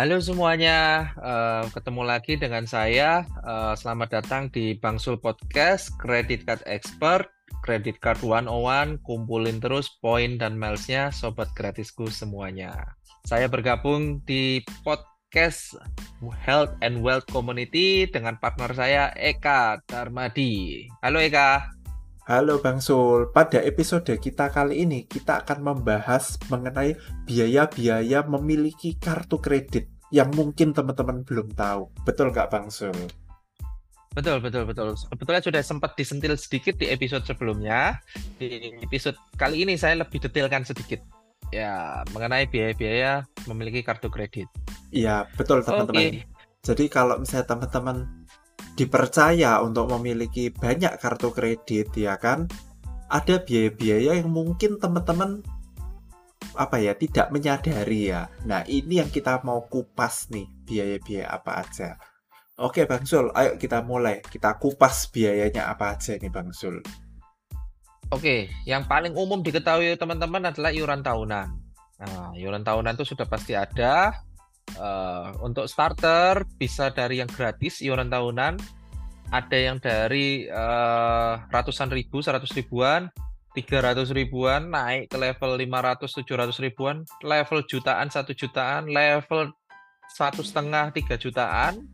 Halo semuanya, uh, ketemu lagi dengan saya. Uh, selamat datang di Bangsul Podcast, Credit Card Expert, Credit Card 101, kumpulin terus poin dan milesnya sobat gratisku semuanya. Saya bergabung di podcast Health and Wealth Community dengan partner saya Eka Darmadi. Halo Eka. Halo Bang Sul, pada episode kita kali ini kita akan membahas mengenai biaya-biaya memiliki kartu kredit yang mungkin teman-teman belum tahu. Betul nggak Bang Sul? Betul, betul, betul. Sebetulnya sudah sempat disentil sedikit di episode sebelumnya. Di episode kali ini saya lebih detailkan sedikit. Ya, mengenai biaya-biaya memiliki kartu kredit. Iya, betul teman-teman. Okay. Jadi kalau misalnya teman-teman dipercaya untuk memiliki banyak kartu kredit ya kan? Ada biaya-biaya yang mungkin teman-teman apa ya tidak menyadari ya. Nah ini yang kita mau kupas nih biaya-biaya apa aja. Oke Bang Sul ayo kita mulai. Kita kupas biayanya apa aja nih Bang Sul oke yang paling umum diketahui teman-teman adalah iuran tahunan. Nah iuran tahunan itu sudah pasti ada Uh, untuk starter bisa dari yang gratis iuran tahunan, ada yang dari uh, ratusan ribu, seratus ribuan, tiga ratus ribuan, naik ke level lima ratus, tujuh ratus ribuan, level jutaan, satu jutaan, level satu setengah, tiga jutaan,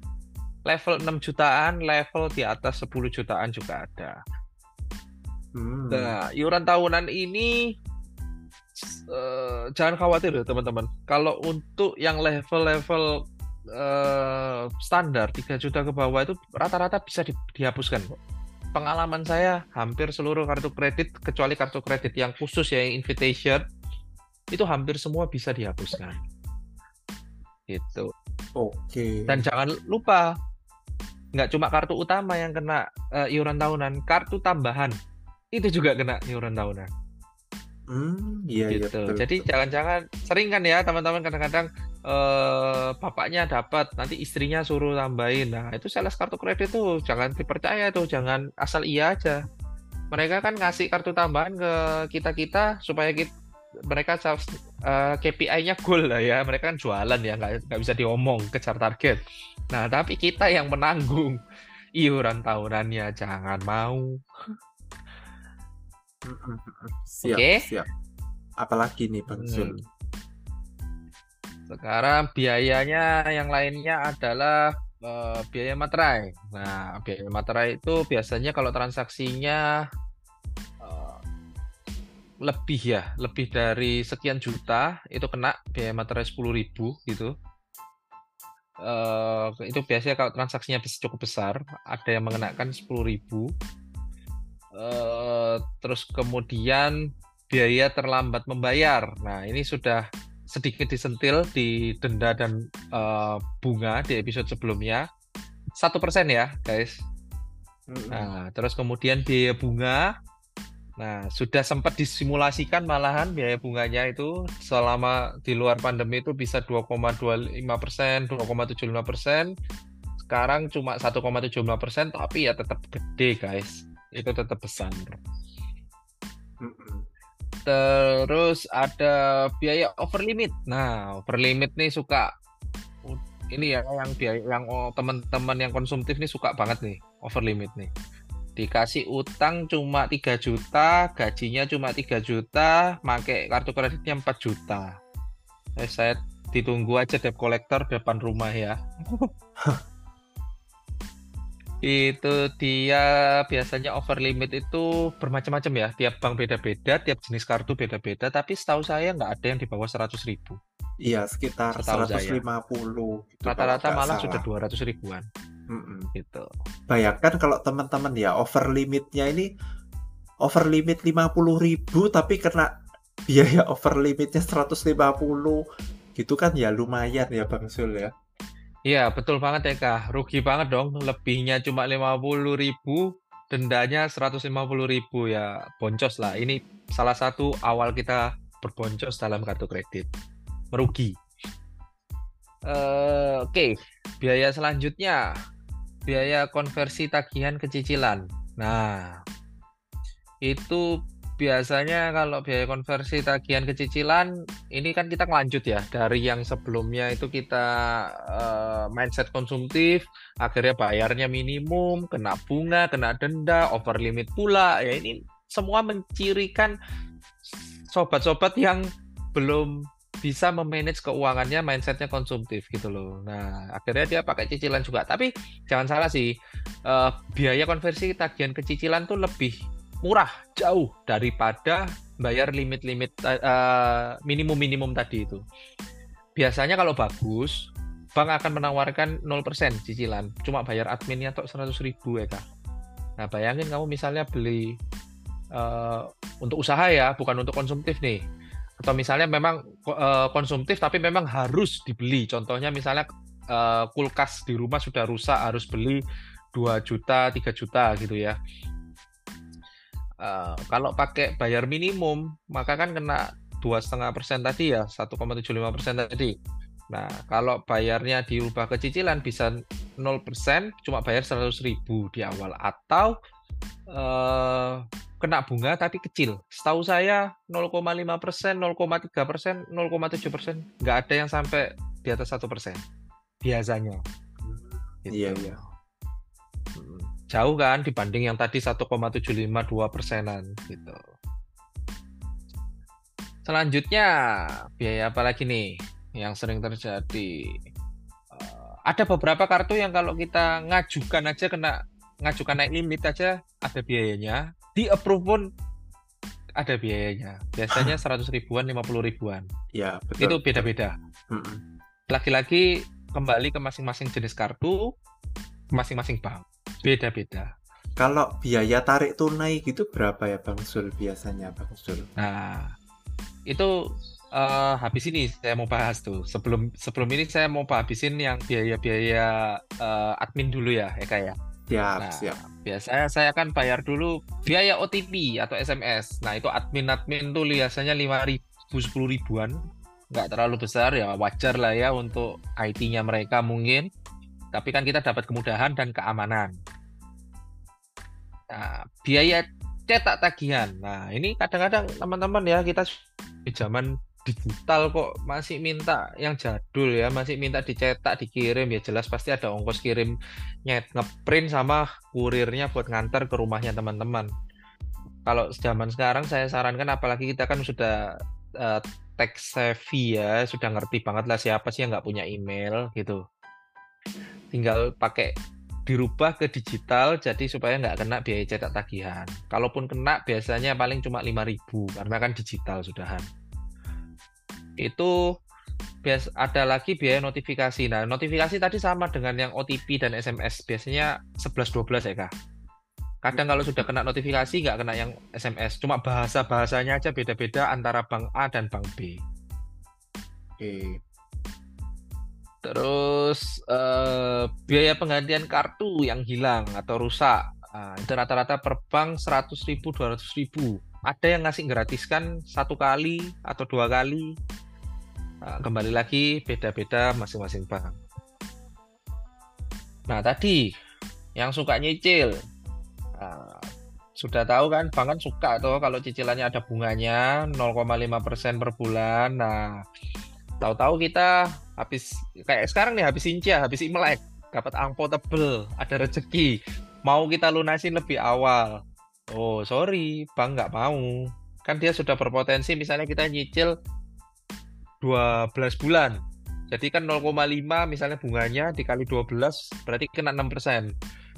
level enam jutaan, level di atas sepuluh jutaan juga ada. Hmm. Nah, iuran tahunan ini uh, jangan khawatir ya teman-teman. Kalau untuk yang level-level uh, standar 3 juta ke bawah itu rata-rata bisa di, dihapuskan kok. Pengalaman saya hampir seluruh kartu kredit kecuali kartu kredit yang khusus ya invitation itu hampir semua bisa dihapuskan. Gitu. Oke. Okay. Dan jangan lupa nggak cuma kartu utama yang kena uh, iuran tahunan, kartu tambahan itu juga kena iuran tahunan. Hmm, iya, iya gitu. Iya, Jadi jangan-jangan sering kan ya teman-teman kadang-kadang eh, bapaknya dapat, nanti istrinya suruh tambahin. Nah itu sales kartu kredit tuh jangan dipercaya tuh, jangan asal iya aja. Mereka kan ngasih kartu tambahan ke kita kita supaya kita mereka uh, eh, KPI-nya goal lah ya. Mereka kan jualan ya, nggak nggak bisa diomong kejar target. Nah tapi kita yang menanggung iuran tahunannya jangan mau. Siap, okay. siap. Apalagi nih Bang Zul? Hmm. Sekarang biayanya yang lainnya adalah uh, biaya materai. Nah, biaya materai itu biasanya kalau transaksinya uh, lebih ya, lebih dari sekian juta itu kena biaya materai 10.000 gitu. Uh, itu biasanya kalau transaksinya cukup besar, ada yang mengenakan 10.000 Eh, terus kemudian biaya terlambat membayar. Nah, ini sudah sedikit disentil di denda dan uh, bunga di episode sebelumnya. Satu persen ya, guys. Nah, terus kemudian biaya bunga. Nah, sudah sempat disimulasikan malahan biaya bunganya itu selama di luar pandemi itu bisa 2,25 persen, 2,75 persen. Sekarang cuma 1,75 persen, tapi ya tetap gede, guys itu tetap besar. Terus ada biaya over limit. Nah, over limit nih suka ini ya yang biaya yang oh, teman-teman yang konsumtif nih suka banget nih over limit nih. Dikasih utang cuma 3 juta, gajinya cuma 3 juta, pakai kartu kreditnya 4 juta. Eh, saya ditunggu aja debt collector depan rumah ya. Itu dia biasanya over limit itu bermacam-macam ya. Tiap bank beda-beda, tiap jenis kartu beda-beda. Tapi setahu saya nggak ada yang di bawah 100 ribu. Iya, sekitar setahu 150. Gitu, Rata-rata malah salah. sudah 200 ribuan. Mm -mm. Gitu. Bayangkan kalau teman-teman ya over limitnya ini over limit 50 ribu tapi kena biaya over limitnya 150 gitu kan ya lumayan ya Bang Sul ya. Iya, betul banget ya Kak. Rugi banget dong. Lebihnya cuma 50 ribu, dendanya 150 ribu ya. Boncos lah. Ini salah satu awal kita berboncos dalam kartu kredit. Merugi. Uh, Oke, okay. biaya selanjutnya. Biaya konversi tagihan ke cicilan. Nah, itu biasanya kalau biaya konversi tagihan ke cicilan ini kan kita ngelanjut ya dari yang sebelumnya itu kita uh, mindset konsumtif akhirnya bayarnya minimum kena bunga kena denda over limit pula ya ini semua mencirikan sobat-sobat yang belum bisa memanage keuangannya mindsetnya konsumtif gitu loh. Nah akhirnya dia pakai cicilan juga. Tapi jangan salah sih uh, biaya konversi tagihan ke cicilan tuh lebih murah jauh daripada bayar limit-limit uh, minimum-minimum tadi itu. Biasanya kalau bagus, bank akan menawarkan 0% cicilan, cuma bayar adminnya atau 100 ribu ya. Nah bayangin kamu misalnya beli uh, untuk usaha ya, bukan untuk konsumtif nih. Atau misalnya memang uh, konsumtif tapi memang harus dibeli. Contohnya misalnya uh, kulkas di rumah sudah rusak harus beli 2 juta, 3 juta gitu ya. Uh, kalau pakai bayar minimum, maka kan kena dua setengah persen tadi ya, 1,75 persen tadi. Nah, kalau bayarnya diubah ke cicilan bisa 0%, cuma bayar 100 ribu di awal. Atau uh, kena bunga tapi kecil. Setahu saya 0,5 persen, 0,3 persen, 0,7 persen. Nggak ada yang sampai di atas satu persen. Biasanya. Gitu. Iya, iya jauh kan dibanding yang tadi 1,752 persenan gitu. Selanjutnya biaya apa lagi nih yang sering terjadi? Uh, ada beberapa kartu yang kalau kita ngajukan aja kena ngajukan naik limit aja ada biayanya, di approve pun ada biayanya. Biasanya 100 ribuan, 50 ribuan. Ya, betul. Itu beda-beda. Lagi-lagi kembali ke masing-masing jenis kartu, masing-masing bank beda-beda. Kalau biaya tarik tunai gitu berapa ya Bang Sul biasanya Bang Sul? Nah, itu uh, habis ini saya mau bahas tuh. Sebelum sebelum ini saya mau habisin yang biaya-biaya uh, admin dulu ya, Eka ya. Siap, nah, siap. Biasanya saya akan bayar dulu biaya OTP atau SMS. Nah, itu admin-admin tuh biasanya 5 ribu, 10 ribuan. Nggak terlalu besar ya, wajar lah ya untuk IT-nya mereka mungkin tapi kan kita dapat kemudahan dan keamanan. Nah, biaya cetak tagihan. Nah, ini kadang-kadang teman-teman ya kita di zaman digital kok masih minta yang jadul ya, masih minta dicetak, dikirim ya jelas pasti ada ongkos kirim nyet ngeprint sama kurirnya buat ngantar ke rumahnya teman-teman. Kalau zaman sekarang saya sarankan apalagi kita kan sudah uh, tech savvy ya, sudah ngerti banget lah siapa sih yang nggak punya email gitu tinggal pakai dirubah ke digital jadi supaya nggak kena biaya cetak tagihan. Kalaupun kena biasanya paling cuma 5000 karena kan digital sudahan. Itu bias ada lagi biaya notifikasi. Nah, notifikasi tadi sama dengan yang OTP dan SMS. Biasanya 11 12 ya, Kak. Kadang kalau sudah kena notifikasi nggak kena yang SMS, cuma bahasa-bahasanya aja beda-beda antara bank A dan bank B. Oke. Terus uh, biaya penggantian kartu yang hilang atau rusak. Itu rata-rata per bank 100 ribu, 200 ribu. Ada yang ngasih gratiskan satu kali atau dua kali. Nah, kembali lagi beda-beda masing-masing bank. Nah tadi yang suka nyicil. Nah, sudah tahu kan bank kan suka tuh kalau cicilannya ada bunganya 0,5% per bulan. Nah tahu-tahu kita habis kayak sekarang nih habis Inca, habis Imlek, dapat angpo tebel, ada rezeki. Mau kita lunasin lebih awal. Oh, sorry, Bang nggak mau. Kan dia sudah berpotensi misalnya kita nyicil 12 bulan. Jadi kan 0,5 misalnya bunganya dikali 12 berarti kena 6%.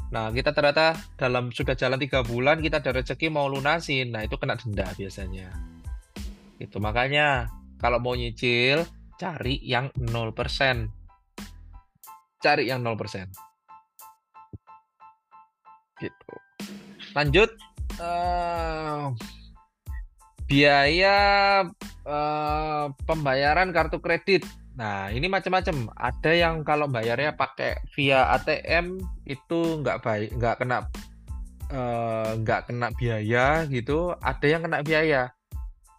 Nah, kita ternyata dalam sudah jalan tiga bulan kita ada rezeki mau lunasin. Nah, itu kena denda biasanya. Itu makanya kalau mau nyicil cari yang 0%. Cari yang 0%. Gitu. Lanjut uh, biaya uh, pembayaran kartu kredit. Nah, ini macam-macam. Ada yang kalau bayarnya pakai via ATM itu nggak baik, nggak kena uh, nggak kena biaya gitu. Ada yang kena biaya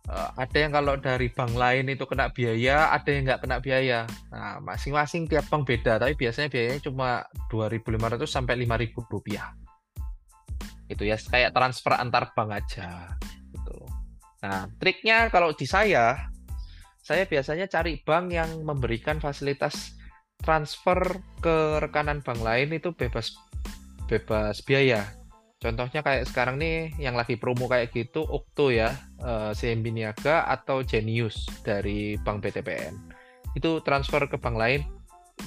uh, ada yang kalau dari bank lain itu kena biaya, ada yang nggak kena biaya. Nah, masing-masing tiap bank beda, tapi biasanya biayanya cuma 2.500 sampai 5.000 rupiah. Itu ya kayak transfer antar bank aja. Gitu. Nah, triknya kalau di saya, saya biasanya cari bank yang memberikan fasilitas transfer ke rekanan bank lain itu bebas bebas biaya. Contohnya kayak sekarang nih yang lagi promo kayak gitu Okto ya, uh, CMB Niaga atau Genius dari Bank BTPN. Itu transfer ke bank lain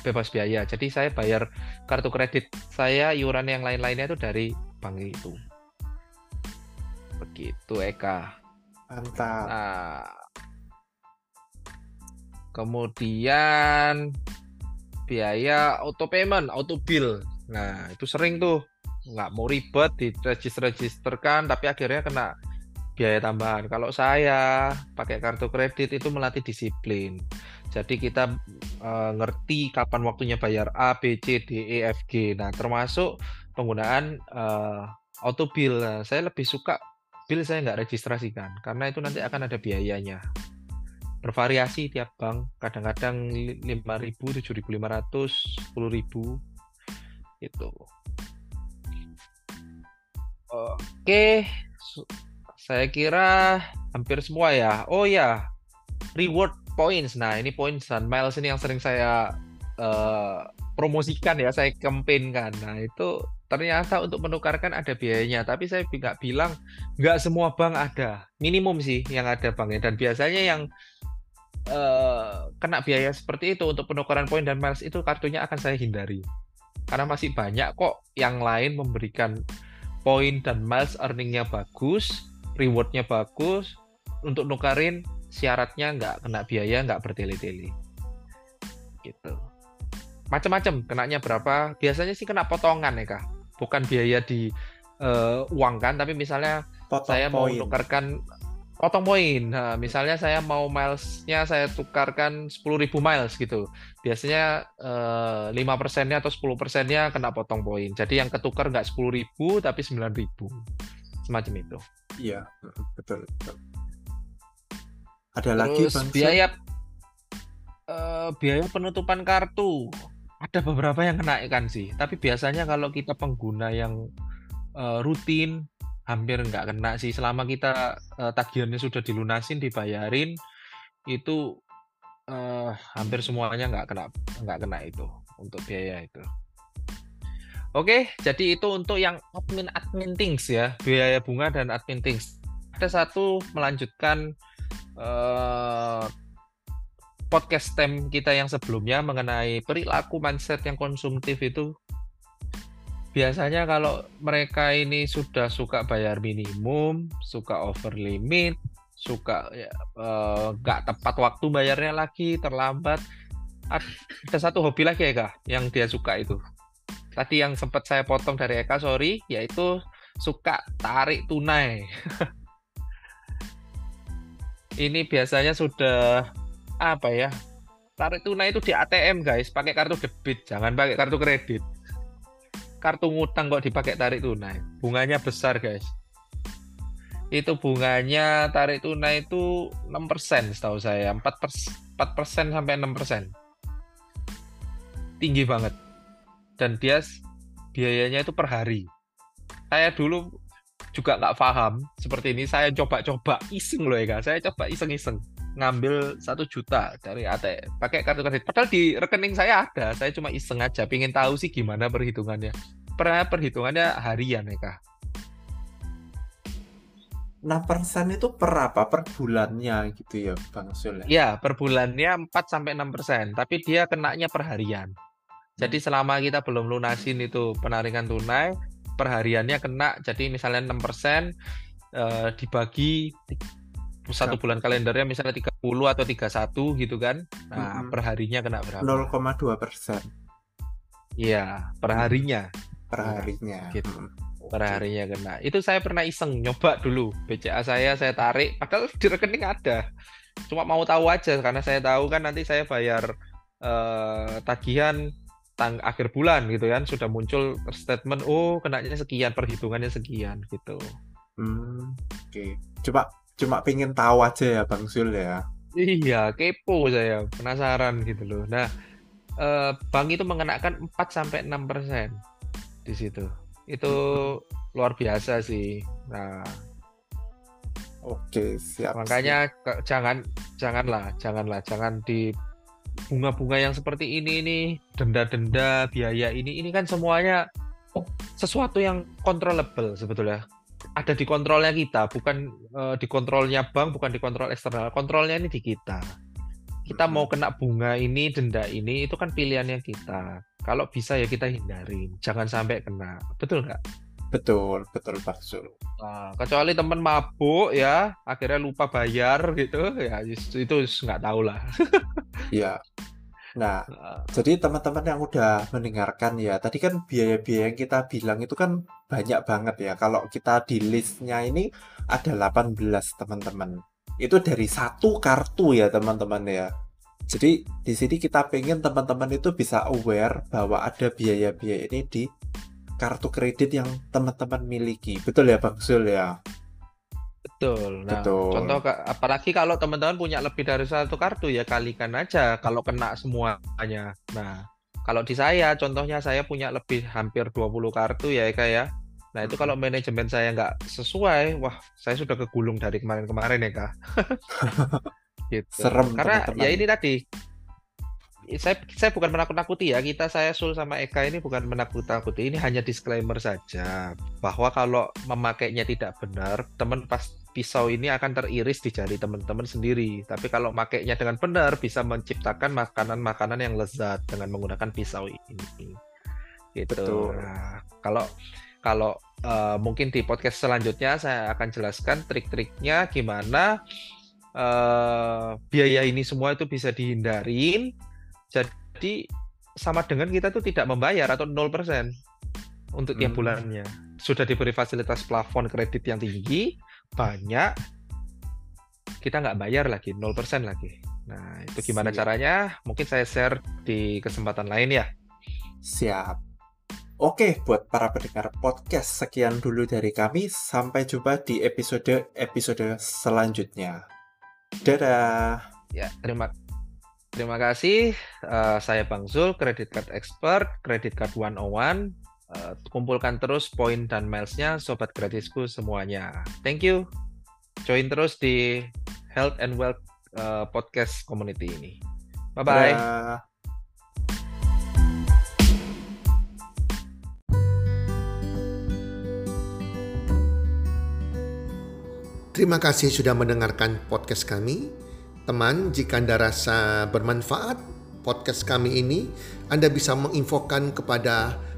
bebas biaya. Jadi saya bayar kartu kredit saya iuran yang lain-lainnya itu dari bank itu. Begitu Eka. Mantap. Nah, kemudian biaya auto payment, auto bill. Nah, itu sering tuh nggak mau ribet diregister-registerkan tapi akhirnya kena biaya tambahan. Kalau saya pakai kartu kredit itu melatih disiplin. Jadi kita uh, ngerti kapan waktunya bayar A, B, C, D, E, F, G. Nah, termasuk penggunaan uh, auto bill. Nah, saya lebih suka bill saya nggak registrasikan karena itu nanti akan ada biayanya. Bervariasi tiap bank, kadang-kadang 5.000, 7.500, 10.000 itu. Oke, saya kira hampir semua ya. Oh ya, reward points. Nah, ini points dan miles ini yang sering saya uh, promosikan ya, saya kampanyekan. Nah, itu ternyata untuk menukarkan ada biayanya, tapi saya nggak bilang nggak semua bank ada. Minimum sih yang ada banknya dan biasanya yang uh, kena biaya seperti itu untuk penukaran poin dan miles itu kartunya akan saya hindari. Karena masih banyak kok yang lain memberikan poin dan miles earningnya bagus, rewardnya bagus, untuk nukarin syaratnya nggak kena biaya, nggak bertele-tele. Gitu. Macam-macam, kenanya berapa? Biasanya sih kena potongan ya kak, bukan biaya di uh, uang kan, tapi misalnya Potong saya mau nukarkan potong poin. Nah, misalnya saya mau milesnya saya tukarkan 10.000 miles gitu. Biasanya eh, lima persennya atau 10 persennya kena potong poin. Jadi yang ketukar nggak 10.000 tapi 9.000. Semacam itu. Iya, betul, betul. Ada Terus lagi bang biaya uh, biaya penutupan kartu. Ada beberapa yang kena ikan sih, tapi biasanya kalau kita pengguna yang uh, rutin hampir nggak kena sih. Selama kita uh, tagihannya sudah dilunasin dibayarin itu uh, hampir semuanya nggak kena nggak kena itu untuk biaya itu. Oke jadi itu untuk yang admin admin things ya biaya bunga dan admin things. Ada satu melanjutkan uh, podcast tem kita yang sebelumnya mengenai perilaku mindset yang konsumtif itu biasanya kalau mereka ini sudah suka bayar minimum, suka over limit, suka ya, eh, nggak uh, tepat waktu bayarnya lagi, terlambat. Ada satu hobi lagi ya kak, yang dia suka itu. Tadi yang sempat saya potong dari Eka, sorry, yaitu suka tarik tunai. ini biasanya sudah apa ya? Tarik tunai itu di ATM guys, pakai kartu debit, jangan pakai kartu kredit kartu ngutang kok dipakai tarik tunai. Bunganya besar, guys. Itu bunganya tarik tunai itu 6% setahu saya. 4 persen, 4 persen sampai 6 persen. Tinggi banget. Dan dia biayanya itu per hari. Saya dulu juga nggak paham seperti ini. Saya coba-coba iseng loh ya, Saya coba iseng-iseng ngambil satu juta dari ATM pakai kartu kredit. Padahal di rekening saya ada, saya cuma iseng aja, pingin tahu sih gimana perhitungannya. Per perhitungannya harian ya kak. Nah persen itu per apa? Per bulannya gitu ya Bang Sul ya? Iya, per bulannya 4 sampai 6 persen, tapi dia kenanya per harian. Jadi selama kita belum lunasin itu penarikan tunai, perhariannya kena. Jadi misalnya 6 persen eh, dibagi satu bulan kalendernya misalnya 30 atau 31 gitu kan. Nah, mm -hmm. perharinya kena berapa? 0,2 persen. Iya, perharinya. Perharinya. Gitu. Hmm. Perharinya kena. Itu saya pernah iseng nyoba dulu. BCA saya saya tarik, padahal di rekening ada. Cuma mau tahu aja karena saya tahu kan nanti saya bayar eh, tagihan tang akhir bulan gitu kan sudah muncul statement oh kenanya sekian perhitungannya sekian gitu. Hmm, oke. Okay. Coba cuma pengen tahu aja ya Bang Zul ya. Iya, kepo saya, penasaran gitu loh. Nah, eh, bank itu mengenakan 4 sampai 6 persen di situ. Itu luar biasa sih. Nah, Oke, siap. Makanya siap. jangan janganlah, janganlah, jangan di bunga-bunga yang seperti ini nih, denda-denda, biaya ini ini kan semuanya sesuatu yang controllable sebetulnya. Ada di kontrolnya kita, bukan uh, di kontrolnya bank, bukan di kontrol eksternal. Kontrolnya ini di kita. Kita mau kena bunga ini, denda ini, itu kan pilihannya kita. Kalau bisa ya kita hindarin, jangan sampai kena. Betul nggak? Betul, betul Pak Zul. Nah, kecuali teman mabuk ya, akhirnya lupa bayar gitu, ya itu nggak tahu lah. Iya. Nah, jadi teman-teman yang udah mendengarkan ya, tadi kan biaya-biaya yang kita bilang itu kan banyak banget ya. Kalau kita di listnya ini ada 18 teman-teman. Itu dari satu kartu ya teman-teman ya. Jadi di sini kita pengen teman-teman itu bisa aware bahwa ada biaya-biaya ini di kartu kredit yang teman-teman miliki. Betul ya Bang Zul ya? Betul. Nah, Betul. contoh apalagi kalau teman-teman punya lebih dari satu kartu ya kalikan aja kalau kena semuanya. Nah, kalau di saya contohnya saya punya lebih hampir 20 kartu ya Eka ya. Nah, itu kalau manajemen saya nggak sesuai, wah, saya sudah kegulung dari kemarin-kemarin ya, Kak. gitu. Serem Karena teman -teman. ya ini tadi saya saya bukan menakut-nakuti ya kita saya Sul sama Eka ini bukan menakut-nakuti ini hanya disclaimer saja bahwa kalau memakainya tidak benar teman pas pisau ini akan teriris di jari teman-teman sendiri. Tapi kalau makainya dengan benar bisa menciptakan makanan-makanan yang lezat dengan menggunakan pisau ini. Gitu. Nah, kalau kalau uh, mungkin di podcast selanjutnya saya akan jelaskan trik-triknya gimana uh, biaya ini semua itu bisa dihindarin. Jadi sama dengan kita tuh tidak membayar atau 0% untuk tiap hmm. bulannya. Sudah diberi fasilitas plafon kredit yang tinggi, banyak, kita nggak bayar lagi, 0% lagi. Nah, itu gimana Siap. caranya? Mungkin saya share di kesempatan lain ya. Siap. Oke, buat para pendengar podcast, sekian dulu dari kami. Sampai jumpa di episode-episode selanjutnya. Dadah. Ya, terima kasih. Terima kasih. Uh, saya Bang Zul, Credit Card Expert, Credit Card 101. Uh, kumpulkan terus poin dan milesnya sobat gratisku semuanya. Thank you. Join terus di Health and Wealth uh, podcast community ini. Bye bye. Terima kasih sudah mendengarkan podcast kami. Teman, jika Anda rasa bermanfaat podcast kami ini, Anda bisa menginfokan kepada